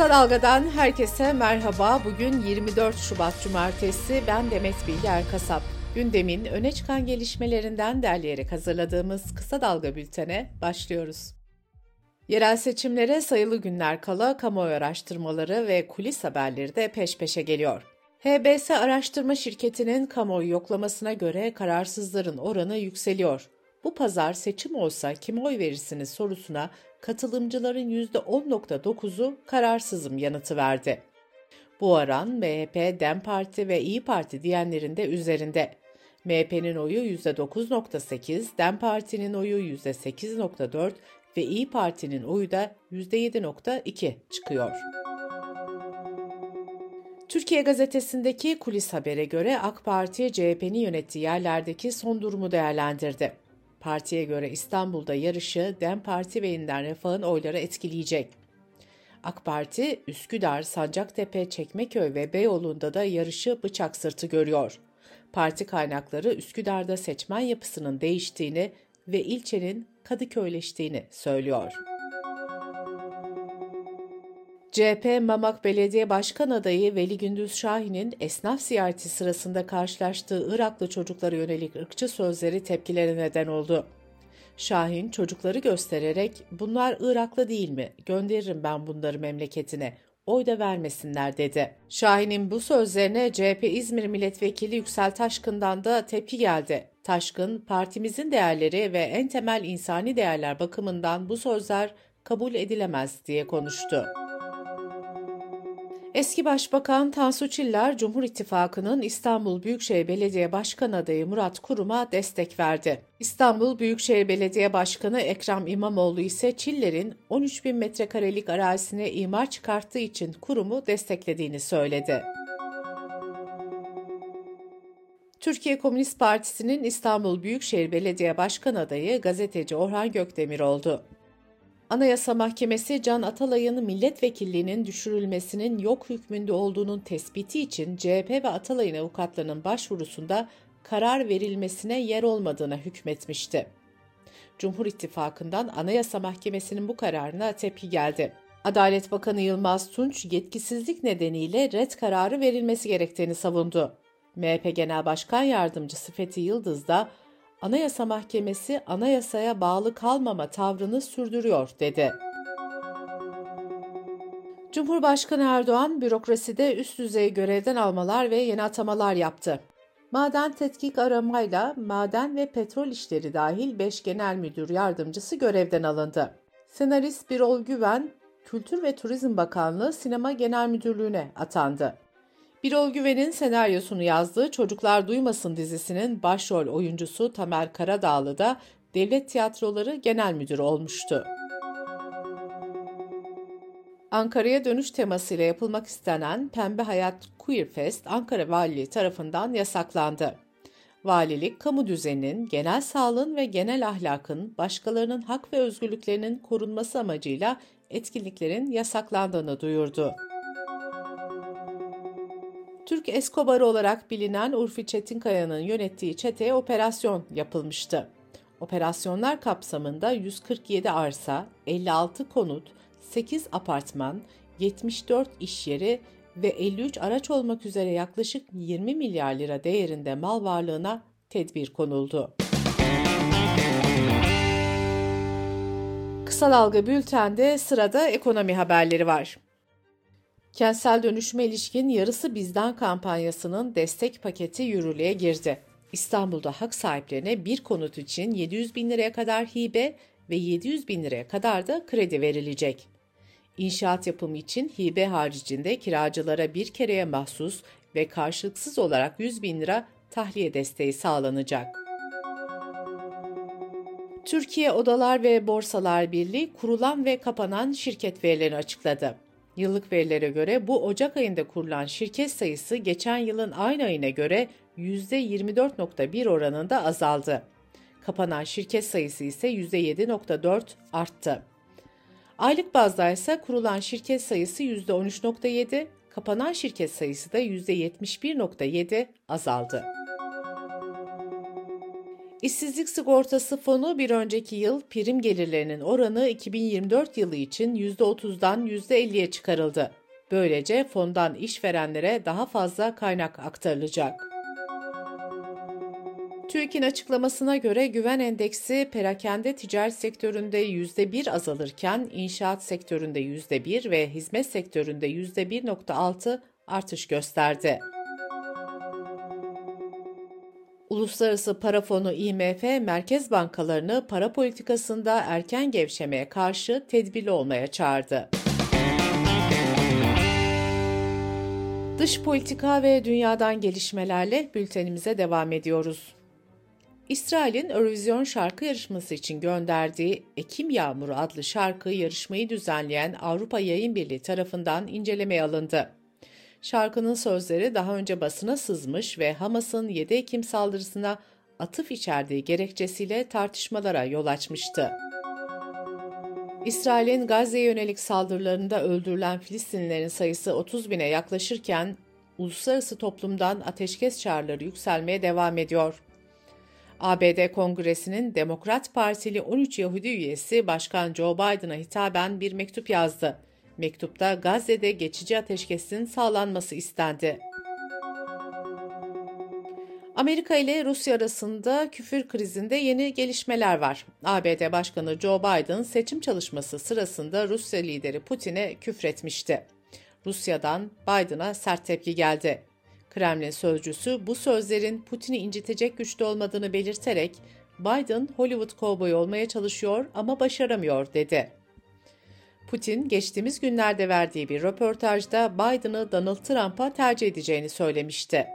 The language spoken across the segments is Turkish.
Kısa Dalga'dan herkese merhaba. Bugün 24 Şubat Cumartesi. Ben Demet Bilge Erkasap. Gündemin öne çıkan gelişmelerinden derleyerek hazırladığımız Kısa Dalga bültene başlıyoruz. Yerel seçimlere sayılı günler kala kamuoyu araştırmaları ve kulis haberleri de peş peşe geliyor. HBS araştırma şirketinin kamuoyu yoklamasına göre kararsızların oranı yükseliyor. Bu pazar seçim olsa kime oy verirsiniz sorusuna katılımcıların %10.9'u kararsızım yanıtı verdi. Bu oran MHP, DEM Parti ve İyi Parti diyenlerin de üzerinde. MHP'nin oyu %9.8, DEM Parti'nin oyu %8.4 ve İyi Parti'nin oyu da %7.2 çıkıyor. Türkiye Gazetesi'ndeki kulis habere göre AK Parti CHP'nin yönettiği yerlerdeki son durumu değerlendirdi. Partiye göre İstanbul'da yarışı DEM Parti ve Yeniden Refah'ın oyları etkileyecek. AK Parti, Üsküdar, Sancaktepe, Çekmeköy ve Beyoğlu'nda da yarışı bıçak sırtı görüyor. Parti kaynakları Üsküdar'da seçmen yapısının değiştiğini ve ilçenin Kadıköyleştiğini söylüyor. CHP Mamak Belediye Başkan adayı Veli Gündüz Şahin'in esnaf ziyareti sırasında karşılaştığı Iraklı çocuklara yönelik ırkçı sözleri tepkilere neden oldu. Şahin çocukları göstererek bunlar Iraklı değil mi? Gönderirim ben bunları memleketine. Oy da vermesinler dedi. Şahin'in bu sözlerine CHP İzmir Milletvekili Yüksel Taşkın'dan da tepki geldi. Taşkın, partimizin değerleri ve en temel insani değerler bakımından bu sözler kabul edilemez diye konuştu. Eski Başbakan Tansu Çiller, Cumhur İttifakı'nın İstanbul Büyükşehir Belediye Başkanı adayı Murat Kurum'a destek verdi. İstanbul Büyükşehir Belediye Başkanı Ekrem İmamoğlu ise Çiller'in 13 bin metrekarelik arazisine imar çıkarttığı için kurumu desteklediğini söyledi. Türkiye Komünist Partisi'nin İstanbul Büyükşehir Belediye Başkan adayı gazeteci Orhan Gökdemir oldu. Anayasa Mahkemesi Can Atalay'ın milletvekilliğinin düşürülmesinin yok hükmünde olduğunun tespiti için CHP ve Atalay'ın avukatlarının başvurusunda karar verilmesine yer olmadığına hükmetmişti. Cumhur İttifakı'ndan Anayasa Mahkemesi'nin bu kararına tepki geldi. Adalet Bakanı Yılmaz Tunç yetkisizlik nedeniyle red kararı verilmesi gerektiğini savundu. MHP Genel Başkan Yardımcısı Fethi Yıldız da Anayasa Mahkemesi anayasaya bağlı kalmama tavrını sürdürüyor dedi. Cumhurbaşkanı Erdoğan bürokraside üst düzey görevden almalar ve yeni atamalar yaptı. Maden tetkik aramayla maden ve petrol işleri dahil 5 genel müdür yardımcısı görevden alındı. Senarist Birol Güven, Kültür ve Turizm Bakanlığı Sinema Genel Müdürlüğü'ne atandı. Birol Güven'in senaryosunu yazdığı Çocuklar Duymasın dizisinin başrol oyuncusu Tamer Karadağlı da Devlet Tiyatroları Genel Müdürü olmuştu. Ankara'ya dönüş temasıyla yapılmak istenen Pembe Hayat Queer Fest Ankara Valiliği tarafından yasaklandı. Valilik, kamu düzeninin, genel sağlığın ve genel ahlakın, başkalarının hak ve özgürlüklerinin korunması amacıyla etkinliklerin yasaklandığını duyurdu. Türk Escobar'ı olarak bilinen Urfi Çetinkaya'nın yönettiği çeteye operasyon yapılmıştı. Operasyonlar kapsamında 147 arsa, 56 konut, 8 apartman, 74 iş yeri ve 53 araç olmak üzere yaklaşık 20 milyar lira değerinde mal varlığına tedbir konuldu. Kısa Dalga Bülten'de sırada ekonomi haberleri var. Kentsel dönüşüme ilişkin yarısı bizden kampanyasının destek paketi yürürlüğe girdi. İstanbul'da hak sahiplerine bir konut için 700 bin liraya kadar hibe ve 700 bin liraya kadar da kredi verilecek. İnşaat yapımı için hibe haricinde kiracılara bir kereye mahsus ve karşılıksız olarak 100 bin lira tahliye desteği sağlanacak. Türkiye Odalar ve Borsalar Birliği kurulan ve kapanan şirket verilerini açıkladı. Yıllık verilere göre bu Ocak ayında kurulan şirket sayısı geçen yılın aynı ayına göre %24.1 oranında azaldı. Kapanan şirket sayısı ise %7.4 arttı. Aylık bazda ise kurulan şirket sayısı %13.7, kapanan şirket sayısı da %71.7 azaldı. İşsizlik sigortası fonu bir önceki yıl prim gelirlerinin oranı 2024 yılı için %30'dan %50'ye çıkarıldı. Böylece fondan işverenlere daha fazla kaynak aktarılacak. TÜİK'in açıklamasına göre güven endeksi perakende ticaret sektöründe %1 azalırken inşaat sektöründe %1 ve hizmet sektöründe %1.6 artış gösterdi. Uluslararası Para Fonu IMF, merkez bankalarını para politikasında erken gevşemeye karşı tedbirli olmaya çağırdı. Dış politika ve dünyadan gelişmelerle bültenimize devam ediyoruz. İsrail'in Eurovision şarkı yarışması için gönderdiği Ekim Yağmuru adlı şarkı yarışmayı düzenleyen Avrupa Yayın Birliği tarafından incelemeye alındı. Şarkının sözleri daha önce basına sızmış ve Hamas'ın 7 Ekim saldırısına atıf içerdiği gerekçesiyle tartışmalara yol açmıştı. İsrail'in Gazze'ye yönelik saldırılarında öldürülen Filistinlilerin sayısı 30 bine yaklaşırken uluslararası toplumdan ateşkes çağrıları yükselmeye devam ediyor. ABD Kongresi'nin Demokrat Partili 13 Yahudi üyesi Başkan Joe Biden'a hitaben bir mektup yazdı. Mektupta Gazze'de geçici ateşkesin sağlanması istendi. Amerika ile Rusya arasında küfür krizinde yeni gelişmeler var. ABD Başkanı Joe Biden seçim çalışması sırasında Rusya lideri Putin'e küfretmişti. Rusya'dan Biden'a sert tepki geldi. Kremlin sözcüsü bu sözlerin Putin'i incitecek güçte olmadığını belirterek Biden Hollywood kovboyu olmaya çalışıyor ama başaramıyor dedi. Putin geçtiğimiz günlerde verdiği bir röportajda Biden'ı Donald Trump'a tercih edeceğini söylemişti.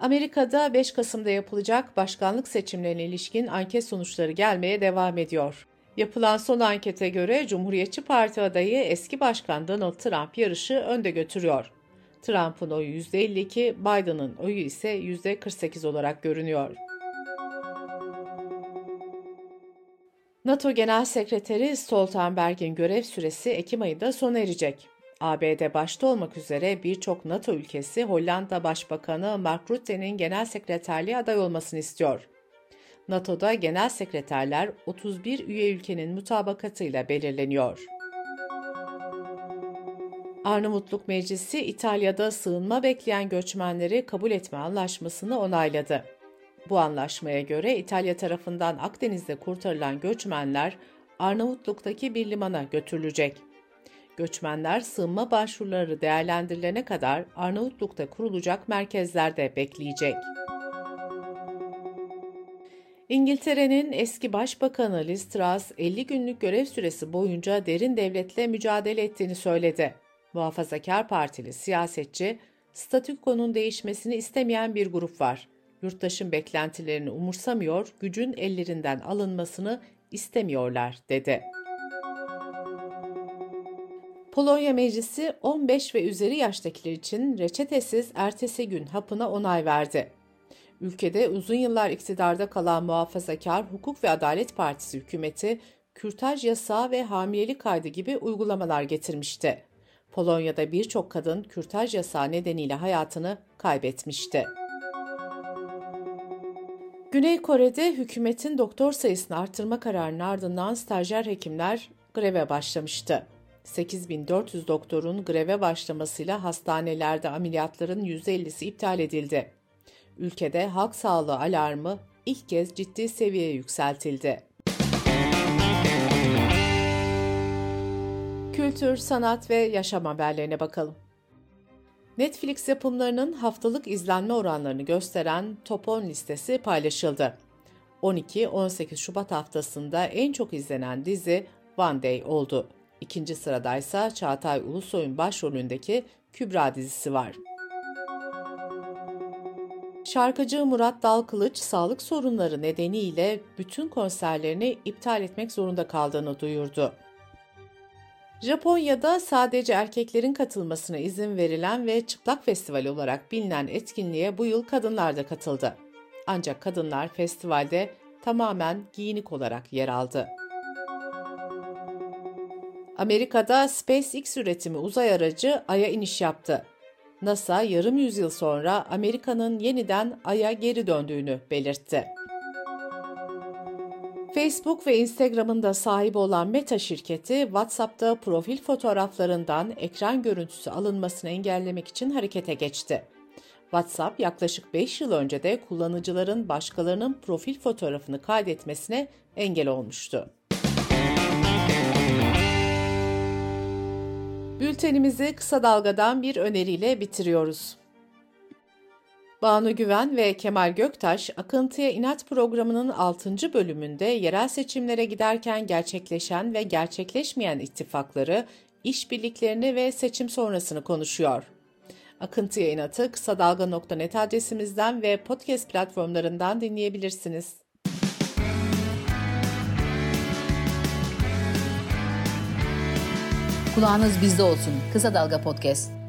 Amerika'da 5 Kasım'da yapılacak başkanlık seçimlerine ilişkin anket sonuçları gelmeye devam ediyor. Yapılan son ankete göre Cumhuriyetçi Parti adayı eski başkan Donald Trump yarışı önde götürüyor. Trump'ın oyu %52, Biden'ın oyu ise %48 olarak görünüyor. NATO Genel Sekreteri Stoltenberg'in görev süresi Ekim ayında sona erecek. ABD başta olmak üzere birçok NATO ülkesi Hollanda Başbakanı Mark Rutte'nin genel sekreterliğe aday olmasını istiyor. NATO'da genel sekreterler 31 üye ülkenin mutabakatıyla belirleniyor. Arnavutluk Meclisi İtalya'da sığınma bekleyen göçmenleri kabul etme anlaşmasını onayladı. Bu anlaşmaya göre İtalya tarafından Akdeniz'de kurtarılan göçmenler Arnavutluk'taki bir limana götürülecek. Göçmenler sığınma başvuruları değerlendirilene kadar Arnavutluk'ta kurulacak merkezlerde bekleyecek. İngiltere'nin eski başbakanı Liz Truss 50 günlük görev süresi boyunca derin devletle mücadele ettiğini söyledi. Muhafazakar Partili siyasetçi, statükonun değişmesini istemeyen bir grup var. Yurttaşın beklentilerini umursamıyor, gücün ellerinden alınmasını istemiyorlar, dedi. Polonya Meclisi 15 ve üzeri yaştakiler için reçetesiz ertesi gün hapına onay verdi. Ülkede uzun yıllar iktidarda kalan muhafazakar Hukuk ve Adalet Partisi hükümeti kürtaj yasağı ve hamilelik kaydı gibi uygulamalar getirmişti. Polonya'da birçok kadın kürtaj yasağı nedeniyle hayatını kaybetmişti. Güney Kore'de hükümetin doktor sayısını artırma kararının ardından stajyer hekimler greve başlamıştı. 8400 doktorun greve başlamasıyla hastanelerde ameliyatların %50'si iptal edildi. Ülkede halk sağlığı alarmı ilk kez ciddi seviyeye yükseltildi. Kültür, sanat ve yaşam haberlerine bakalım. Netflix yapımlarının haftalık izlenme oranlarını gösteren Top 10 listesi paylaşıldı. 12-18 Şubat haftasında en çok izlenen dizi One Day oldu. İkinci sıradaysa Çağatay Ulusoy'un başrolündeki Kübra dizisi var. Şarkıcı Murat Dalkılıç sağlık sorunları nedeniyle bütün konserlerini iptal etmek zorunda kaldığını duyurdu. Japonya'da sadece erkeklerin katılmasına izin verilen ve Çıplak Festival olarak bilinen etkinliğe bu yıl kadınlar da katıldı. Ancak kadınlar festivalde tamamen giyinik olarak yer aldı. Amerika'da SpaceX üretimi uzay aracı Ay'a iniş yaptı. NASA yarım yüzyıl sonra Amerika'nın yeniden Ay'a geri döndüğünü belirtti. Facebook ve Instagram'ın da sahibi olan Meta şirketi, WhatsApp'ta profil fotoğraflarından ekran görüntüsü alınmasını engellemek için harekete geçti. WhatsApp yaklaşık 5 yıl önce de kullanıcıların başkalarının profil fotoğrafını kaydetmesine engel olmuştu. Bültenimizi kısa dalgadan bir öneriyle bitiriyoruz. Banu Güven ve Kemal Göktaş, Akıntıya İnat programının 6. bölümünde yerel seçimlere giderken gerçekleşen ve gerçekleşmeyen ittifakları, işbirliklerini ve seçim sonrasını konuşuyor. Akıntıya İnat'ı kısa dalga.net adresimizden ve podcast platformlarından dinleyebilirsiniz. Kulağınız bizde olsun. Kısa Dalga Podcast.